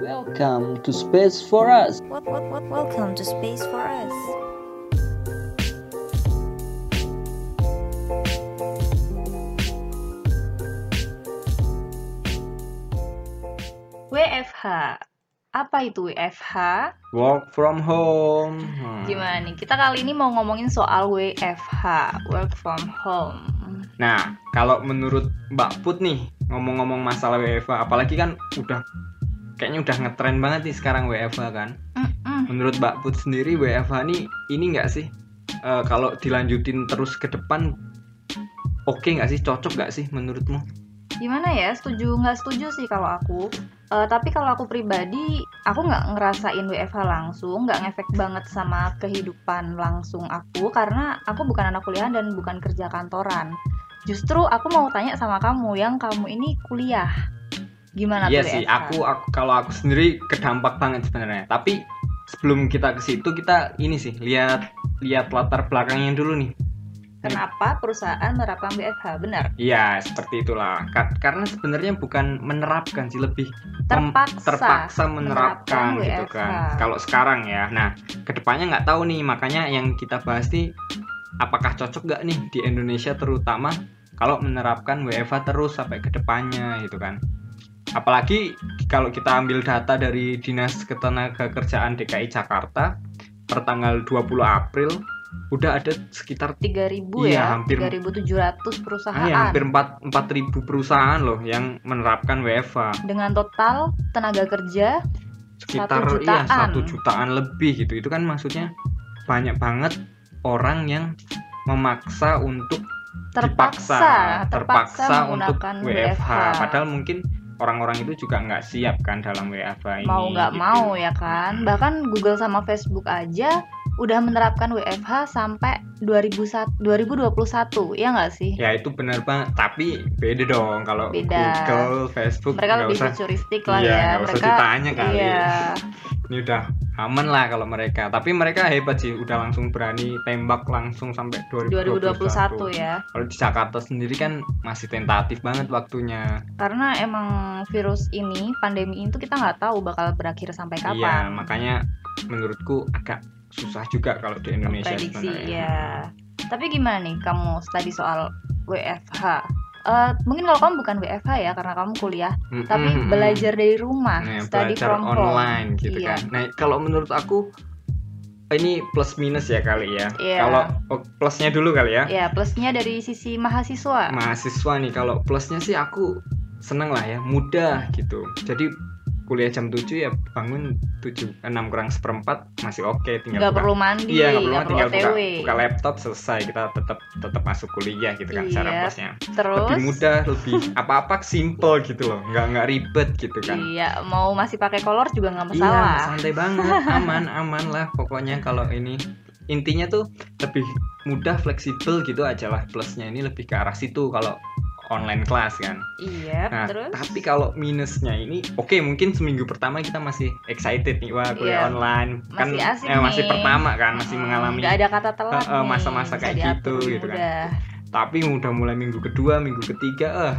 Welcome to Space for Us. What, what, what, welcome to Space for Us. WFH. Apa itu WFH? Work from home. Hmm. Gimana nih? Kita kali ini mau ngomongin soal WFH, work from home. Nah, kalau menurut Mbak Put nih, ngomong-ngomong masalah WFH, apalagi kan udah kayaknya udah ngetren banget nih sekarang WFH kan. Mm-mm. Menurut Mbak Put sendiri WFH nih ini nggak sih? Eh, kalau dilanjutin terus ke depan, oke nggak sih? Cocok nggak sih menurutmu? Gimana ya? Setuju nggak setuju sih kalau aku. Eh, tapi kalau aku pribadi, aku nggak ngerasain WFH langsung, nggak ngefek banget sama kehidupan langsung aku karena aku bukan anak kuliah dan bukan kerja kantoran. Justru aku mau tanya sama kamu yang kamu ini kuliah. Gimana Iya tuh sih, aku, aku kalau aku sendiri kedampak banget sebenarnya. Tapi sebelum kita ke situ kita ini sih lihat lihat latar belakangnya dulu nih. Kenapa perusahaan menerapkan WFH? Benar. Iya, seperti itulah. Ka- karena sebenarnya bukan menerapkan sih, lebih Terpaksa terpaksa menerapkan, menerapkan gitu WFH. kan. Kalau sekarang ya. Nah, ke depannya nggak tahu nih, makanya yang kita bahas nih apakah cocok nggak nih di Indonesia terutama kalau menerapkan WFH terus sampai ke depannya gitu kan. Apalagi kalau kita ambil data dari Dinas Ketenagakerjaan DKI Jakarta per tanggal 20 April udah ada sekitar 3000 Iya, ya, hampir- 3700 perusahaan Ah, ya, hampir 4 4000 perusahaan loh yang menerapkan WFH. dengan total tenaga kerja Sekitar Satu iya jutaan. satu jutaan lebih gitu. Itu kan maksudnya banyak banget orang yang memaksa untuk terpaksa dipaksa, terpaksa, untuk menggunakan WFH. WFH. Padahal mungkin orang-orang itu juga nggak siap kan dalam WFH ini. mau nggak gitu. mau ya kan. Bahkan Google sama Facebook aja udah menerapkan WFH sampai 2001 2021 ya nggak sih? Ya itu benar banget. Tapi beda dong kalau Beda. Google, Facebook Mereka lebih usah. futuristik lah Iya, ya. usah Mereka ditanya kali. Iya. Ini udah aman lah kalau mereka. Tapi mereka hebat sih, udah langsung berani tembak langsung sampai 2021. 2021 ya. Kalau di Jakarta sendiri kan masih tentatif banget waktunya. Karena emang virus ini, pandemi itu kita nggak tahu bakal berakhir sampai Iya, kapan. makanya menurutku agak susah juga kalau di Indonesia prediksi ya. Tapi gimana nih kamu tadi soal WFH? Eh, mungkin kalau kamu bukan WFH ya karena kamu kuliah, Mm-mm, tapi belajar dari rumah, Nah, study belajar from home. online gitu Iya. kan. Nah, kalau menurut aku ini plus minus ya kali ya. Iya. Kalau oh, plusnya dulu kali ya. Ya, plusnya dari sisi mahasiswa. mahasiswa nih kalau plusnya sih aku seneng lah ya mudah gitu jadi kuliah jam 7 ya bangun 7 6 kurang seperempat masih oke tinggal nggak buka perlu mandi, iya nggak perlu perlu tinggal buka, OTW. buka laptop selesai kita tetap tetap masuk kuliah gitu kan cara Iya. plusnya Terus lebih mudah lebih apa-apa simple gitu loh nggak nggak ribet gitu kan Iya, mau masih pakai kolor juga nggak iya masalah. santai banget aman aman lah pokoknya kalau ini intinya tuh lebih mudah fleksibel gitu aja lah plusnya ini lebih ke arah situ kalau online kelas kan. Iya, Nah, terus? tapi kalau minusnya ini, oke mungkin seminggu pertama kita masih excited nih, wah kuliah Iya, online, kan masih asik eh, masih pertama kan, masih mengalami. nggak ada kata telat nih, masa-masa kayak gitu, gitu kan. Tapi udah mulai minggu kedua, minggu ketiga, eh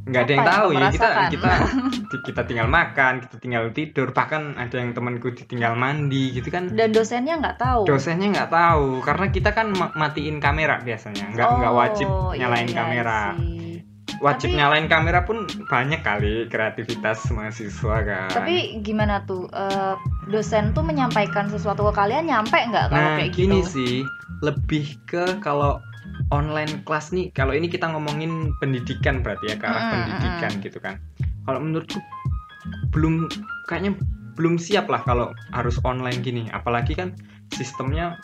nggak ada yang yang tahu ya kita kita kita tinggal makan, kita tinggal tidur, bahkan ada yang temanku ditinggal mandi gitu kan. Dan dosennya nggak tahu. Dosennya nggak tahu karena kita kan ma- matiin kamera biasanya, nggak nggak wajib Oh, iya, nyalain iya kamera. sih. Wajib Tapi- nyalain kamera pun banyak kali kreativitas mahasiswa kan. Tapi gimana tuh eh, dosen tuh menyampaikan sesuatu ke kalian nyampe nggak kalau nah kayak gini gitu? sih lebih ke kalau online kelas nih kalau ini kita ngomongin pendidikan berarti ya ke arah Mm-mm, pendidikan gitu kan. Kalau menurutku belum kayaknya belum siap lah kalau harus online gini. Apalagi kan sistemnya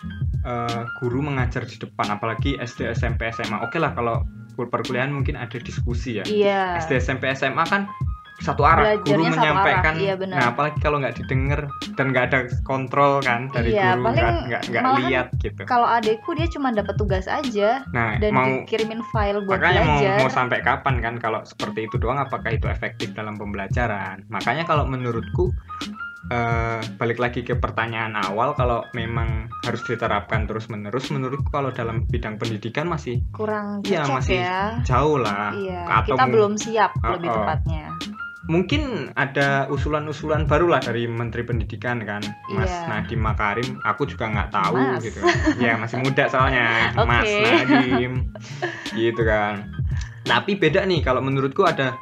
eh, guru mengajar di depan apalagi SD SMP SMA oke lah kalau perkuliahan mungkin ada diskusi ya. Iya. SD SMP SMA kan satu arah Belajarnya guru satu menyampaikan arah, iya benar. nah apalagi kalau nggak didengar dan nggak ada kontrol kan dari Iya, guru paling nggak nggak lihat gitu Kalau adekku dia cuma dapat tugas aja nah dan mau dikirimin file buat makanya mau belajar. mau sampai kapan kan kalau seperti itu doang apakah itu efektif dalam pembelajaran makanya kalau menurutku eh, balik lagi ke pertanyaan awal kalau memang harus diterapkan terus menerus menurutku kalau dalam bidang pendidikan masih Kurang cocok masih ya. jauh lah Iya, atau kita belum siap lebih Oh, oh. tepatnya. Mungkin ada usulan-usulan baru lah dari Menteri Pendidikan kan, Mas Iya. Nadiem Makarim. Aku juga nggak tahu Mas. gitu. Ya masih muda soalnya, Mas. Nadiem, gitu kan. Tapi beda nih kalau menurutku ada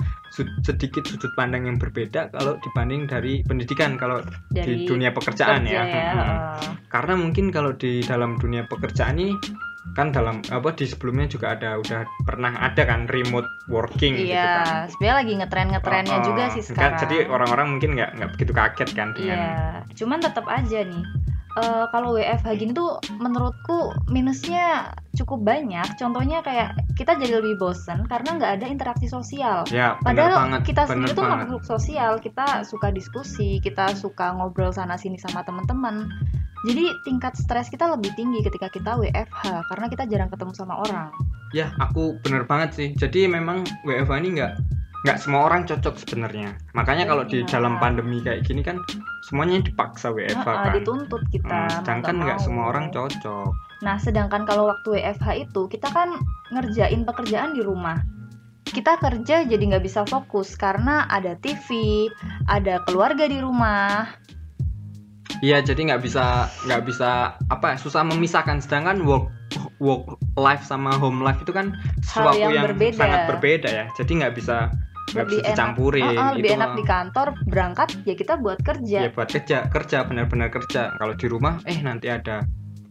sedikit sudut pandang yang berbeda kalau dibanding dari pendidikan kalau di Dari dunia pekerjaan kerja ya. ya. Heeh. Karena mungkin kalau di dalam dunia pekerjaan ini kan dalam apa di sebelumnya juga ada udah pernah ada kan remote working gitu kan. Iya, sebenarnya lagi ngetren-ngetrennya Oh, oh. juga sih Kan sekarang. jadi orang-orang mungkin nggak nggak begitu kaget kan dengan Iya, cuman tetap aja nih. eh, kalau WFH gini tuh menurutku minusnya cukup banyak. Contohnya kayak kita jadi lebih bosen karena nggak ada interaksi sosial. ya Padahal banget kita sendiri tuh makhluk sosial, kita suka diskusi, kita suka ngobrol sana sini sama teman-teman. Jadi tingkat stres kita lebih tinggi ketika kita WFH karena kita jarang ketemu sama orang. ya aku bener banget sih jadi memang WFH ini nggak nggak semua orang cocok sebenarnya makanya kalau di Benar. dalam pandemi kayak gini kan semuanya dipaksa WFH Heeh, kan dituntut kita. Hmm, sedangkan nggak semua orang cocok Nah, sedangkan kalau waktu WFH itu kita kan ngerjain pekerjaan di rumah. Kita kerja jadi nggak bisa fokus karena ada TV, ada keluarga di rumah. Iya, jadi nggak bisa nggak bisa apa ya, susah memisahkan. Sedangkan work work life sama home life itu kan sesuatu yang yang, berbeda. sangat berbeda ya. Jadi nggak bisa nggak bisa dicampurin. Heeh, lebih itu enak di kantor berangkat ya kita buat kerja. ya buat kerja kerja benar-benar kerja. Kalau di rumah eh nanti ada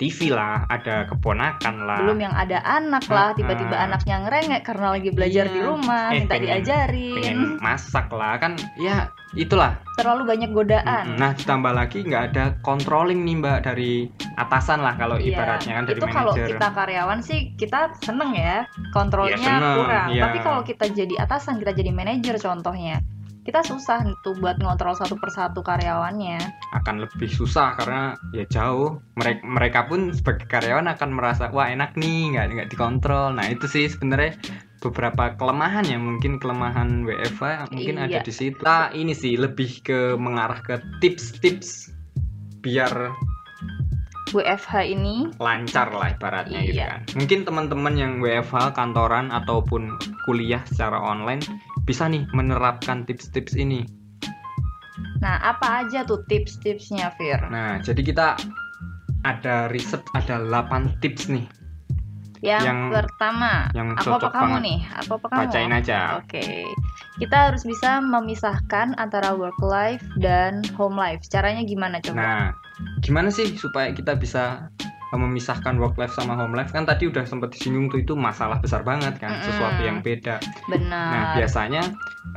TV lah, ada keponakan lah. Belum yang ada anak lah, tiba-tiba Ah. anaknya ngerengek karena lagi belajar Iya. di rumah, Eh, minta pengen- diajarin. pengen masak lah kan ya itulah Terlalu banyak godaan. nah ditambah lagi nggak ada controlling nih mbak dari atasan lah kalau Iya, ibaratnya kan dari itu kalau kita karyawan sih kita seneng ya kontrolnya Iya, seneng, kurang iya. tapi kalau kita jadi atasan kita jadi manajer contohnya kita susah tuh buat ngontrol satu persatu karyawannya. Akan lebih susah karena ya jauh. Mereka mereka pun sebagai karyawan akan merasa wah enak nih nggak nggak dikontrol. Nah itu sih sebenarnya beberapa kelemahan ya. Mungkin kelemahan WFH mungkin ada Iya. di situ. Nah, ini sih lebih ke mengarah ke tips-tips biar WFH ini lancar lah ibaratnya gitu Iya. kan. Mungkin teman-teman yang WFH kantoran ataupun kuliah secara online bisa nih menerapkan tips-tips ini. Nah apa aja tuh tips-tipsnya Fir? Nah jadi kita ada riset ada 8 tips nih. Yang, yang- pertama yang apa cocok kamu banget. nih? Aku apa kamu? Bacain aja. Oke, kita harus bisa memisahkan antara work life dan home life. Caranya gimana coba? Nah, gimana sih supaya kita bisa memisahkan work life sama home life? Kan tadi udah sempat disinggung tuh itu masalah besar banget kan, Mm-mm. sesuatu yang beda. Benar. Nah, biasanya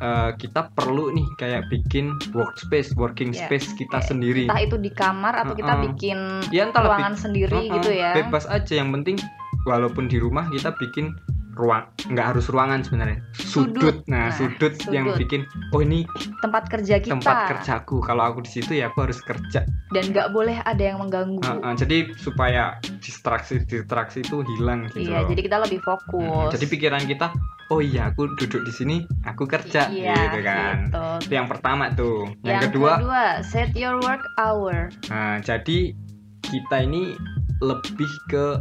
eh, kita perlu nih kayak bikin workspace, working Ya, space kita kayak sendiri. Entah itu di kamar atau kita Mm-mm. bikin Ya ruangan sendiri Uh-uh, gitu ya. Bebas aja yang penting walaupun di rumah kita bikin ruang nggak harus ruangan sebenarnya sudut. Sudut. Nah, Nah, sudut, yang sudut. bikin oh ini Tempat kerja kita. tempat kerjaku. Kalau aku di situ ya aku harus kerja. Dan nggak boleh ada yang mengganggu. Uh-uh, jadi supaya distraksi distraksi itu hilang gitu. iya, loh. jadi kita lebih fokus. jadi pikiran kita oh iya aku duduk di sini aku kerja iya, gitu kan. gitu. Itu yang pertama tuh. Yang, Yang kedua, set your work hour. nah jadi kita ini lebih ke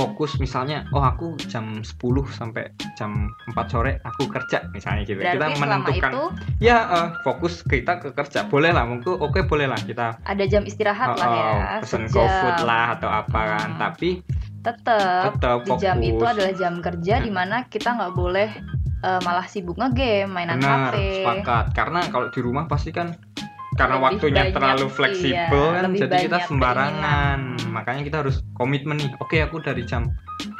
fokus misalnya oh aku jam 10 sampai jam 4 sore aku kerja misalnya gitu Berarti kita menentukan itu ya eh, fokus kita ke kerja boleh lah mungkin oke boleh lah kita ada jam istirahat lah oh, ya. oh, pesen sejam. GoFood lah atau apa kan Hmm. tapi Tetap tetap di fokus jam itu adalah jam kerja Hmm. di mana kita nggak boleh eh, malah sibuk ngegame, mainan benar HP. sepakat karena kalau di rumah pasti kan karena Lebih waktunya banyak, terlalu iya, fleksibel kan lebih jadi kita sembarangan keinginan. makanya kita harus komitmen nih oke aku dari jam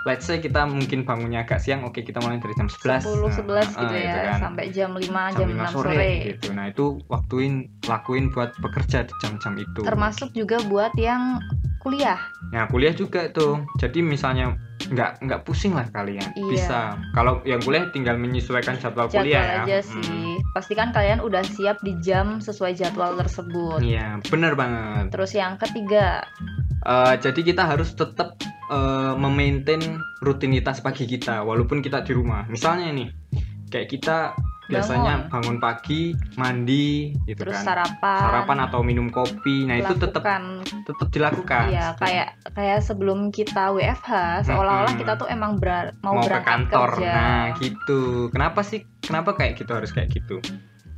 let's say kita mungkin bangunnya agak siang oke kita mulai dari jam 11 10 Nah, 11 gitu eh, ya, kan. sampai jam 5 jam, jam, 5 6 sore, sore. gitu nah itu waktuin lakuin buat bekerja di jam-jam itu Termasuk juga buat yang kuliah. nah kuliah juga tuh jadi misalnya nggak nggak pusing lah kalian Iya. bisa kalau yang kuliah tinggal menyesuaikan jadwal, Jadwal kuliah ya aja Hmm. sih. Pastikan kalian udah siap di jam sesuai jadwal tersebut. Iya, bener banget. Terus yang ketiga, Eh, jadi kita harus tetap eh, memaintain rutinitas pagi kita, walaupun kita di rumah. Misalnya nih, kayak kita biasanya bangun pagi, mandi, gitu terus kan. sarapan. Sarapan atau minum kopi, nah itu tetap tetap dilakukan. Iya, kayak kayak sebelum kita WFH, seolah-olah kita tuh emang ber- mau, mau ke berangkat kantor. kerja. Nah, gitu. Kenapa sih? Kenapa kayak gitu harus kayak gitu?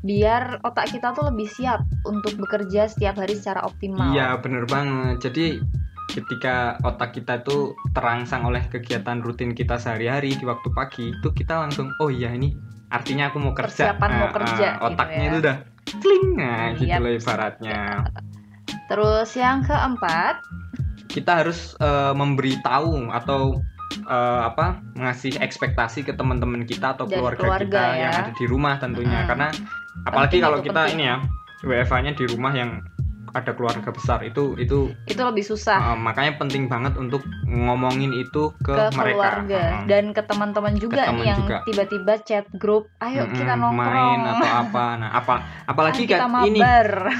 biar otak kita tuh lebih siap untuk bekerja setiap hari secara optimal. Iya, bener banget. Jadi ketika otak kita itu terangsang oleh kegiatan rutin kita sehari-hari di waktu pagi, itu kita langsung oh iya ini artinya aku mau kerja. Persiapan mau Nah, kerja ah, gitu otaknya ya. itu udah kling nah, gitu Iya. loh ibaratnya. Terus yang keempat, Kita harus eh, memberitahu atau eh, apa ngasih ekspektasi ke teman-teman kita atau Dari keluarga, keluarga kita ya. yang ada di rumah tentunya Mm-mm. karena apalagi Penting kalau kita penting. ini ya WFH-nya di rumah yang ada keluarga besar itu itu itu lebih susah Uh, makanya penting banget untuk ngomongin itu ke, ke mereka keluarga Uh, dan ke teman-teman juga teman nih yang juga. tiba-tiba chat grup, ayo mm-mm, kita nongkrong. main atau apa nah apa apalagi kan ini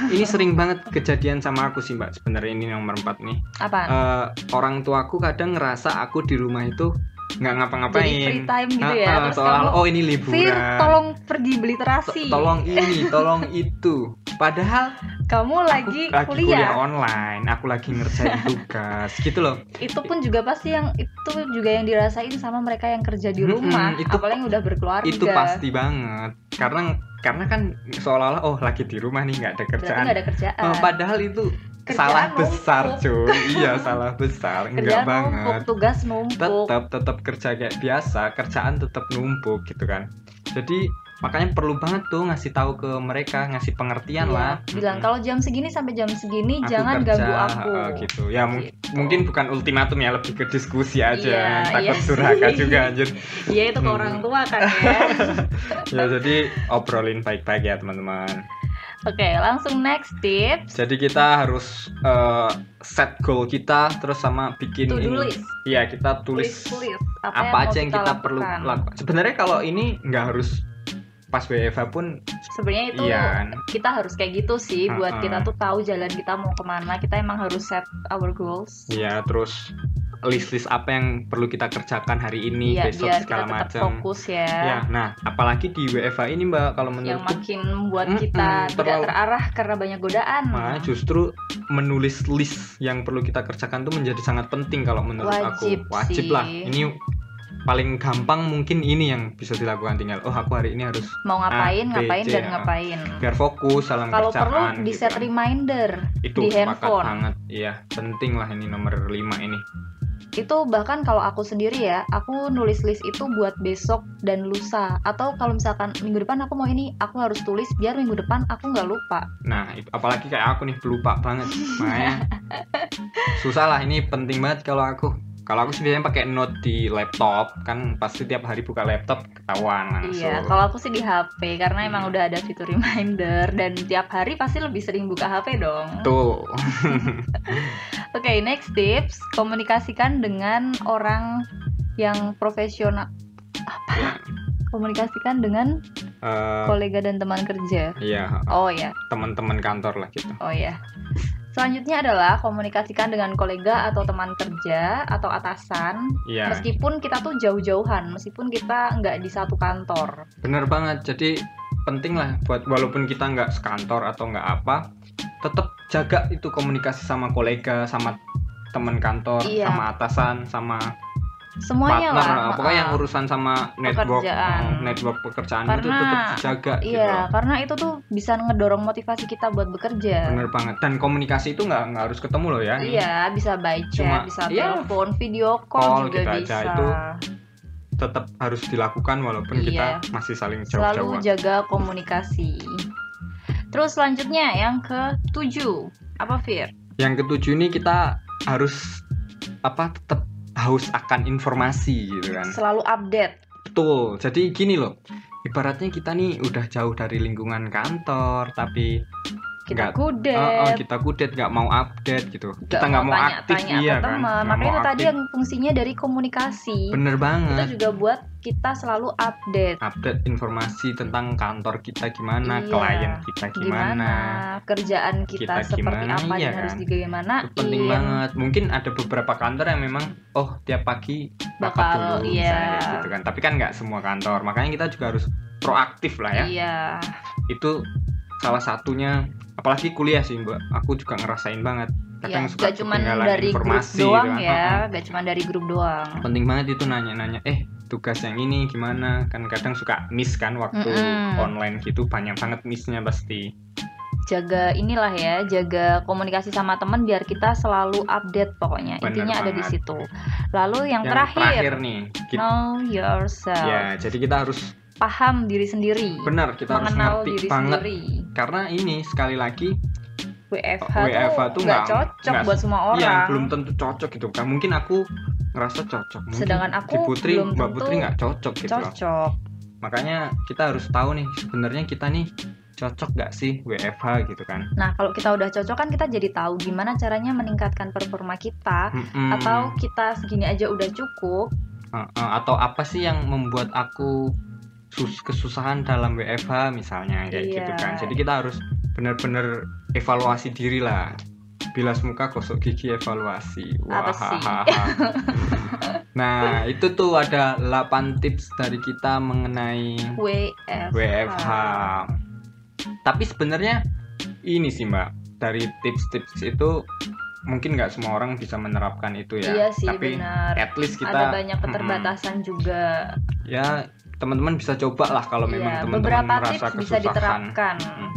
ini sering banget kejadian sama aku sih mbak sebenarnya ini nomor empat nih Apa? Uh, orang tuaku kadang ngerasa aku di rumah itu nggak Jadi ngapa-ngapain free time gitu ya. ah, Terus soal kamu, oh ini Fir, liburan tolong pergi beli To- terasi. tolong ini tolong itu padahal Kamu lagi, aku lagi kuliah. kuliah. online aku lagi ngerjain tugas gitu loh Itu pun juga pasti yang itu juga yang dirasain sama mereka yang kerja di rumah, itu- apalagi yang udah berkeluarga. itu pasti banget karena karena kan seolah-olah oh lagi di rumah nih nggak ada Berarti kerjaan nggak ada kerjaan. Oh, padahal itu Kerjaan salah besar numpuk. cuy iya salah besar enggak kerjaan numpuk, banget tugas numpuk. tetap tetap kerja kayak biasa kerjaan tetap numpuk gitu kan jadi makanya perlu banget tuh ngasih tahu ke mereka ngasih pengertian Iya, lah bilang Mm-mm. kalau jam segini sampai jam segini Aku jangan kerja, ganggu aku. eh, gitu ya mung- Gitu. mungkin bukan ultimatum ya lebih ke diskusi aja Iya, takut iya durhaka juga anjir Iya itu ke Hmm. orang tua kan ya. ya jadi obrolin baik-baik ya teman-teman Oke, langsung next tips. Jadi kita harus eh, set goal kita terus sama bikin To ini. Iya, kita tulis Tulis, tulis. apa, mau aja yang kita, perlu lakukan. lakukan. Sebenarnya kalau ini nggak harus pas WFH pun Sebenarnya itu iya kan. kita harus kayak gitu sih buat Uh-uh. kita tuh tahu jalan kita mau ke mana. Kita emang harus set our goals. Iya, terus list-list apa yang perlu kita kerjakan hari ini, Iya, besok biar kita segala macam. fokus ya. Ya, nah apalagi di WFH ini Mbak kalau Yang menurutku makin membuat Mm-mm, kita tidak terlalu- terarah karena banyak godaan. Nah, justru menulis list yang perlu kita kerjakan tuh menjadi sangat penting kalau menurut Wajib aku. Wajib sih. lah. Ini paling gampang mungkin ini yang bisa dilakukan tinggal. Oh, aku hari ini harus mau ngapain, A, B, ngapain C, dan ya. ngapain. biar fokus dalam Kalau kerjaan. perlu di gitu set kan. reminder Itu di handphone. banget. Iya, penting lah ini nomor 5 ini. Itu bahkan kalau aku sendiri ya aku nulis list itu buat besok dan lusa atau kalau misalkan minggu depan aku mau ini aku harus tulis biar minggu depan aku nggak lupa Nah, apalagi kayak aku nih pelupa banget. Makanya susah lah ini penting banget kalau aku. Kalau aku sih biasanya pakai note di laptop, kan pasti tiap hari buka laptop ketahuan langsung. iya kalau aku sih di HP karena emang Hmm. udah ada fitur reminder dan tiap hari pasti lebih sering buka HP dong Tuh. oke next tips komunikasikan dengan orang yang profesional ya, komunikasikan dengan eh, kolega dan teman kerja iya, oh ya teman-teman kantor lah gitu. Oh ya. Selanjutnya adalah komunikasikan dengan kolega atau teman kerja atau atasan. Iya, Meskipun kita tuh jauh-jauhan, meskipun kita nggak di satu kantor. bener banget. Jadi penting lah buat walaupun kita nggak sekantor atau nggak apa, tetap jaga itu komunikasi sama kolega, sama teman kantor, Iya. sama atasan, sama Semuanya partner. lah. Pokoknya yang maaf. urusan sama network, Pekerjaan. eh, network pekerjaan itu Karena- tetap dijaga gitu. Iya, loh. karena itu tuh bisa ngedorong motivasi kita buat bekerja. Bener banget. Dan komunikasi itu nggak nggak harus ketemu loh ya. Iya, bisa by chat, Cuma- bisa iya. telepon, video call, Call juga gitu aja, bisa. itu Tetap harus dilakukan walaupun Iya. kita masih saling Selalu jauh-jauhan. jaga komunikasi. Terus selanjutnya yang ke tujuh apa Fir? Yang ketujuh ini kita harus apa tetap haus akan informasi gitu kan. Selalu update. Betul. Jadi gini loh. Ibaratnya kita nih udah jauh dari lingkungan kantor tapi Kita Nggak- kudet. oh, oh, kita kudet nggak mau update gitu. kita nggak mau aktif tanya-tanya iya kan. teman. Makanya mau itu tadi yang fungsinya dari komunikasi. bener Itu banget. juga buat kita selalu update. Update informasi tentang kantor kita gimana, Iya. klien kita Gimana, gimana. kerjaan kita, Kita seperti gimana, apa iya dan harus kan? digimana Itu penting banget. Mungkin ada beberapa kantor yang memang oh tiap pagi Bakal, dulu iya. misalnya gitu kan. Tapi kan nggak semua kantor. Makanya kita juga harus proaktif lah ya. Iya. Itu salah satunya apalagi kuliah sih, Mbak. Aku juga ngerasain banget. Kadang Iya, suka gak cuman dari grup informasi doang gitu kan. ya, Heeh. gak cuman dari grup doang. Penting banget itu nanya-nanya, "Eh, tugas yang ini gimana kan kadang suka miss kan waktu Mm-mm. online gitu banyak banget missnya pasti jaga inilah ya jaga komunikasi sama teman biar kita selalu update pokoknya Bener intinya ada di banget. situ lalu yang, yang terakhir, nih kita, know yourself ya jadi kita harus paham diri sendiri benar kita harus mengenal ngerti diri banget sendiri karena ini sekali lagi WFH, WFH tuh nggak cocok nggak- buat semua orang Iya, belum tentu cocok gitu kan. Mungkin aku ngerasa cocok. Mungkin Sedangkan aku di Putri, belum Mbak tentu Putri nggak cocok gitu loh. cocok Makanya kita harus tahu nih sebenarnya kita nih cocok nggak sih WFH gitu kan. nah kalau kita udah cocok kan kita jadi tahu gimana caranya meningkatkan performa kita Mm-mm. atau kita segini aja udah cukup Uh, uh, atau apa sih yang membuat aku sus kesusahan dalam WFH misalnya kayak Iya. gitu kan. Jadi kita harus benar-benar evaluasi diri lah. Bilas muka gosok gigi evaluasi. Wahahaha. nah, itu tuh ada 8 tips dari kita mengenai WFH, WFH. Tapi sebenarnya ini sih Mbak, dari tips-tips itu mungkin nggak semua orang bisa menerapkan itu ya. iya sih Tapi benar at least kita ada banyak keterbatasan juga ya teman-teman bisa coba lah kalau memang Iya, teman-teman beberapa merasa tips bisa diterapkan Mm.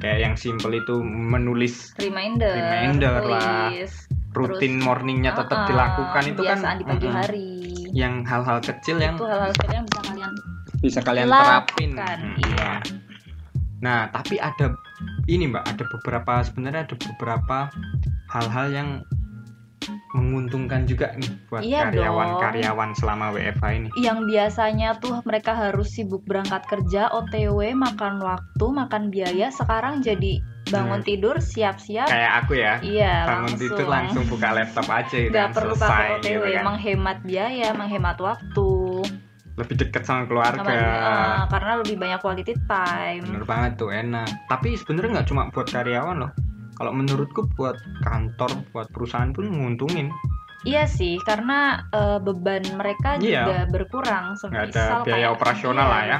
kayak yang simple itu menulis reminder, Reminder lah. rutin Terus, morningnya tetap uh-uh, dilakukan itu kan di pagi mm-mm, hari yang hal-hal kecil yang itu hal-hal kecil yang bisa kalian bisa kalian lakukan, terapin Mm, iya. nah tapi ada ini mbak ada beberapa sebenarnya ada beberapa hal-hal yang menguntungkan juga nih buat Iya karyawan-karyawan selama WFH ini. Yang biasanya tuh mereka harus sibuk berangkat kerja OTW makan waktu makan biaya sekarang jadi bangun Hmm. tidur siap-siap. Kayak aku ya iya bangun langsung tidur langsung buka laptop aja gitu nggak kan, perlu selesai pakai OTW gitu kan. menghemat biaya menghemat waktu. Lebih dekat sama keluarga. Sama- eh, karena lebih banyak quality time. Bener banget tuh enak. Tapi sebenarnya nggak cuma buat karyawan loh kalau menurutku buat kantor buat perusahaan pun nguntungin Iya sih, karena eh, beban mereka Iya. juga berkurang. Nggak ada biaya operasional lah ya.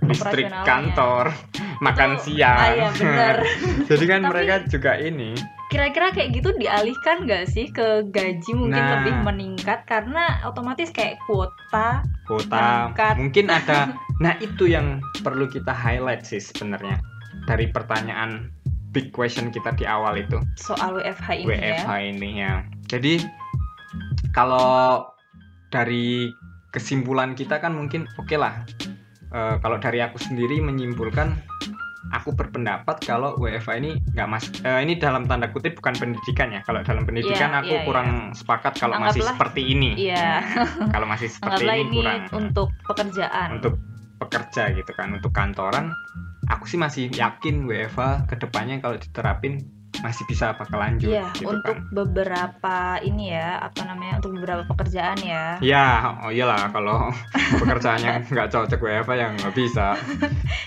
listrik kantor makan Itu- siang Ah, iya benar. jadi kan Tapi- mereka juga ini Kira-kira kayak gitu dialihkan nggak sih ke gaji mungkin Nah. lebih meningkat karena otomatis kayak kuota. kuota Berangkat. mungkin ada nah itu yang perlu kita highlight sih sebenarnya dari pertanyaan big question kita di awal itu soal WFH ini WFH ya. ini ya. Jadi kalau dari kesimpulan kita kan mungkin oke lah. Eh, kalau dari aku sendiri menyimpulkan, aku berpendapat kalau WFH ini nggak mas, eh, ini dalam tanda kutip bukan pendidikan ya. Kalau dalam pendidikan Iya, aku iya, kurang sepakat kalau masih seperti ini. Iya, Kalau masih seperti anggaplah ini ini kurang. untuk pekerjaan. Untuk pekerja gitu kan, untuk kantoran, aku sih masih yakin WFH ke depannya kalau diterapin masih bisa bakal lanjut. Iya, gitu untuk kan. beberapa ini ya, apa namanya, untuk beberapa pekerjaan ya. Ya, oh iyalah kalau pekerjaannya nggak cocok WFH yang nggak bisa.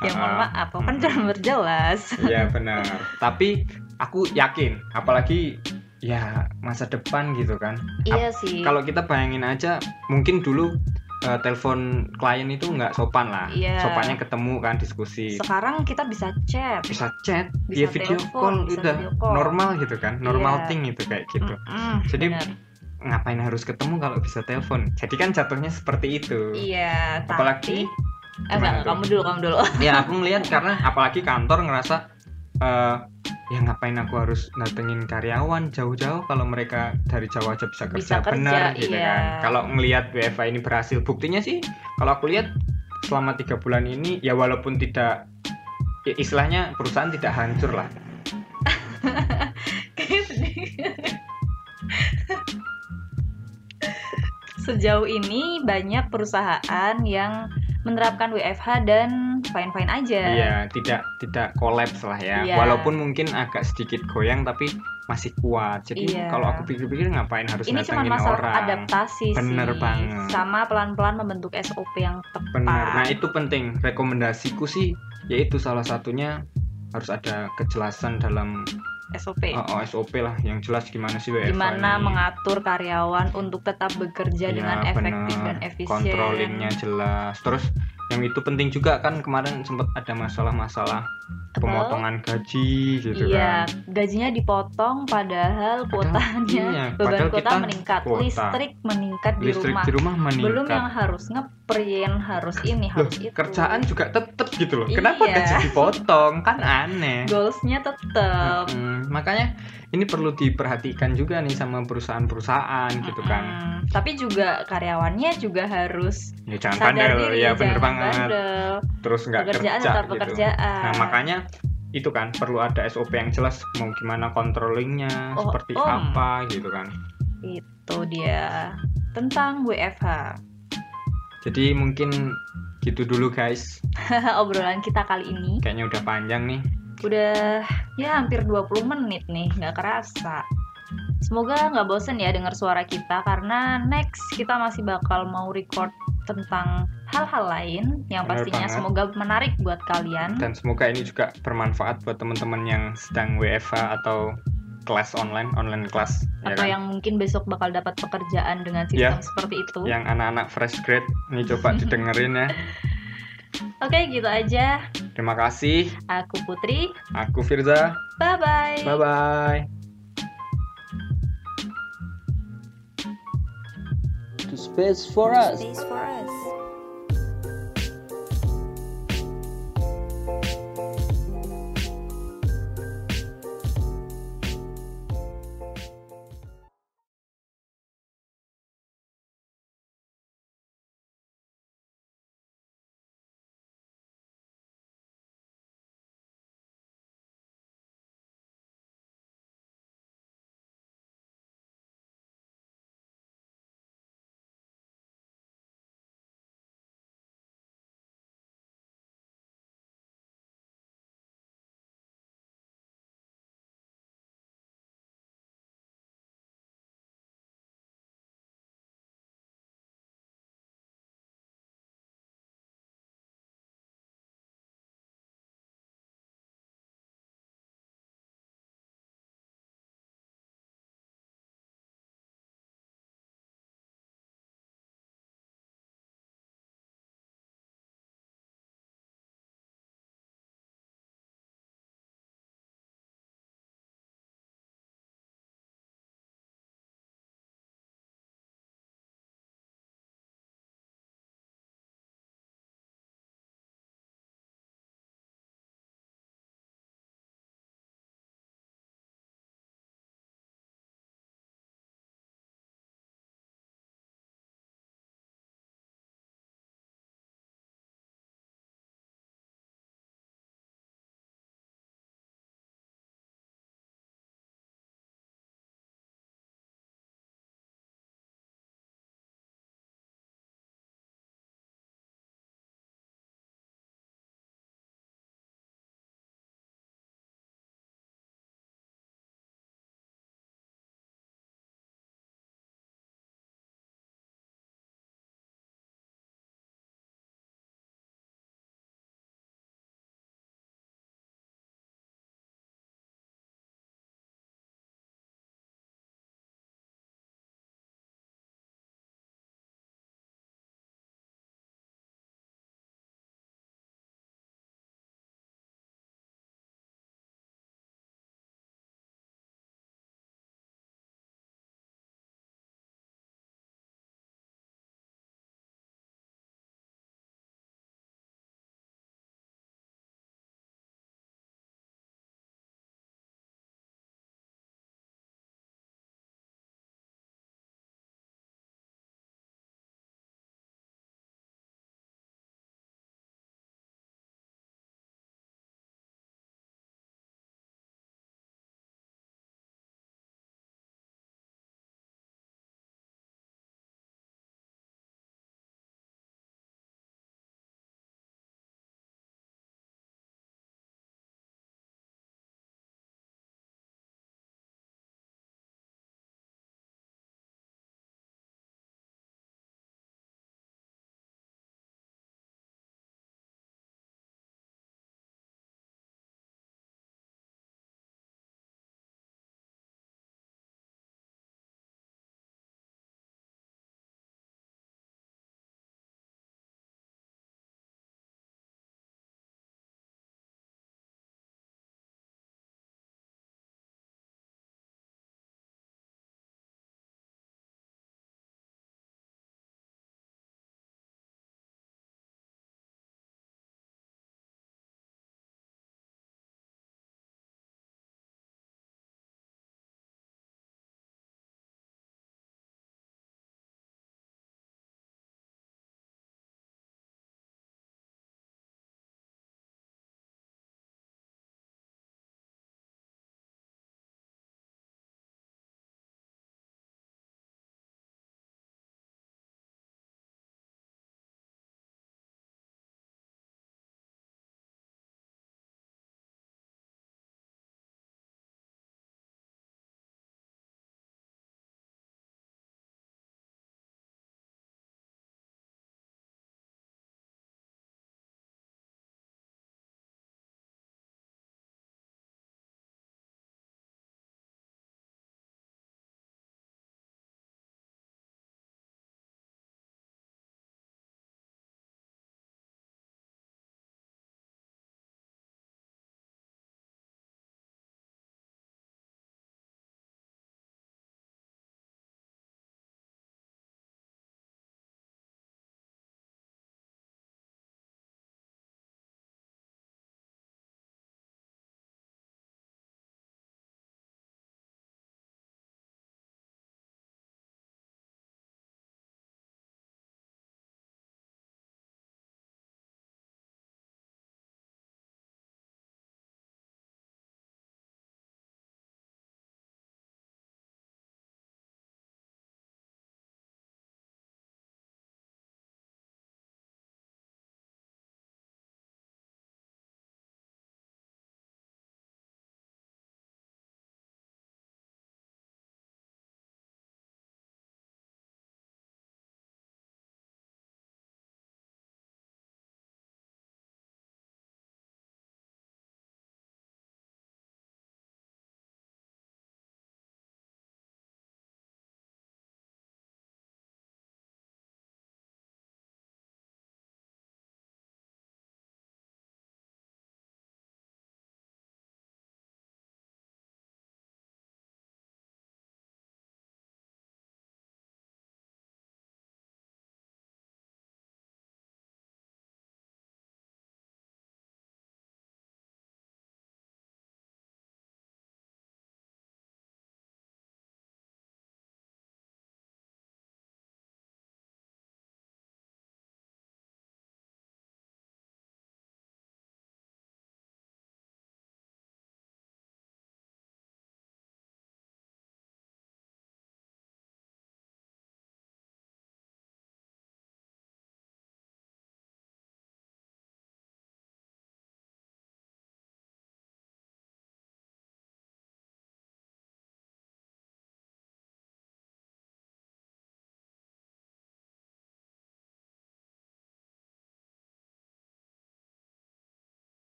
Ya mohon Ah, maaf, kan mm. sudah berjelas. Iya benar. Tapi aku yakin, apalagi ya masa depan gitu kan. Iya sih. Kalau kita bayangin aja, mungkin dulu eh, telepon klien itu nggak sopan lah. Iya. Sopannya ketemu kan diskusi. Sekarang kita bisa chat. Bisa chat, Bisa via video telepon, call, bisa udah video call. normal gitu kan, normal Iya. thing itu kayak gitu. Mm-mm, Jadi benar. ngapain harus ketemu kalau bisa telepon? Jadi kan jatuhnya seperti itu. Iya, Apalagi tapi eh, enggak, kamu dulu, kamu dulu. ya aku ngelihat karena apalagi kantor ngerasa eh ya ngapain aku harus datengin karyawan jauh-jauh kalau mereka dari jauh aja bisa kerja, Bisa kerja, bener gitu iya. kan kalau ngelihat WFA ini berhasil buktinya sih kalau aku lihat selama tiga bulan ini ya walaupun tidak ya istilahnya perusahaan tidak hancur lah Sejauh ini banyak perusahaan yang menerapkan WFH dan fine-fine aja. Iya, tidak tidak kolaps lah ya. Iya. Walaupun mungkin agak sedikit goyang tapi masih kuat. Jadi Iya. kalau aku pikir-pikir ngapain harus Ini cuma masalah orang. adaptasi Bener sih, banget. sama pelan-pelan membentuk SOP yang tepat. Benar. Nah, itu penting. Rekomendasiku sih yaitu salah satunya harus ada kejelasan dalam SOP. oh, oh, SOP lah yang jelas gimana sih WFH Gimana ini. mengatur karyawan untuk tetap bekerja Iya, dengan efektif bener. dan efisien. Controllingnya jelas. Terus yang itu penting juga kan kemarin sempat ada masalah-masalah pemotongan gaji gitu iya, kan gajinya dipotong padahal kuotanya iya, beban padahal kuota meningkat, kuota. listrik meningkat di listrik rumah. di rumah meningkat Belum yang harus ngeprint, harus ini, Loh, harus itu. kerjaan juga tetep gitu loh kenapa Iya. gaji dipotong kan aneh goalsnya tetap. Mm-mm. makanya ini perlu diperhatikan juga nih sama perusahaan-perusahaan gitu kan. Tapi juga karyawannya juga harus ya jangan sadar bandel diri ya bener banget bandel. terus nggak kerja tetap gitu pekerjaan. nah makanya itu kan perlu ada SOP yang jelas mau gimana controllingnya Oh, seperti om. apa gitu kan itu dia tentang WFH. jadi mungkin gitu dulu guys Obrolan kita kali ini kayaknya udah panjang nih udah ya hampir 20 menit nih, nggak kerasa. Semoga nggak bosen ya dengar suara kita karena next kita masih bakal mau record tentang hal-hal lain yang Bener pastinya banget. semoga menarik buat kalian. dan semoga ini juga bermanfaat buat teman-teman yang sedang WFH atau kelas online online kelas ya atau kan? yang mungkin besok bakal dapat pekerjaan dengan Ya. sistem seperti itu. yang anak-anak fresh grade ini coba didengerin ya Oke, gitu aja. terima kasih Aku Putri. aku Firza Bye bye. bye bye to space for us. Space for us.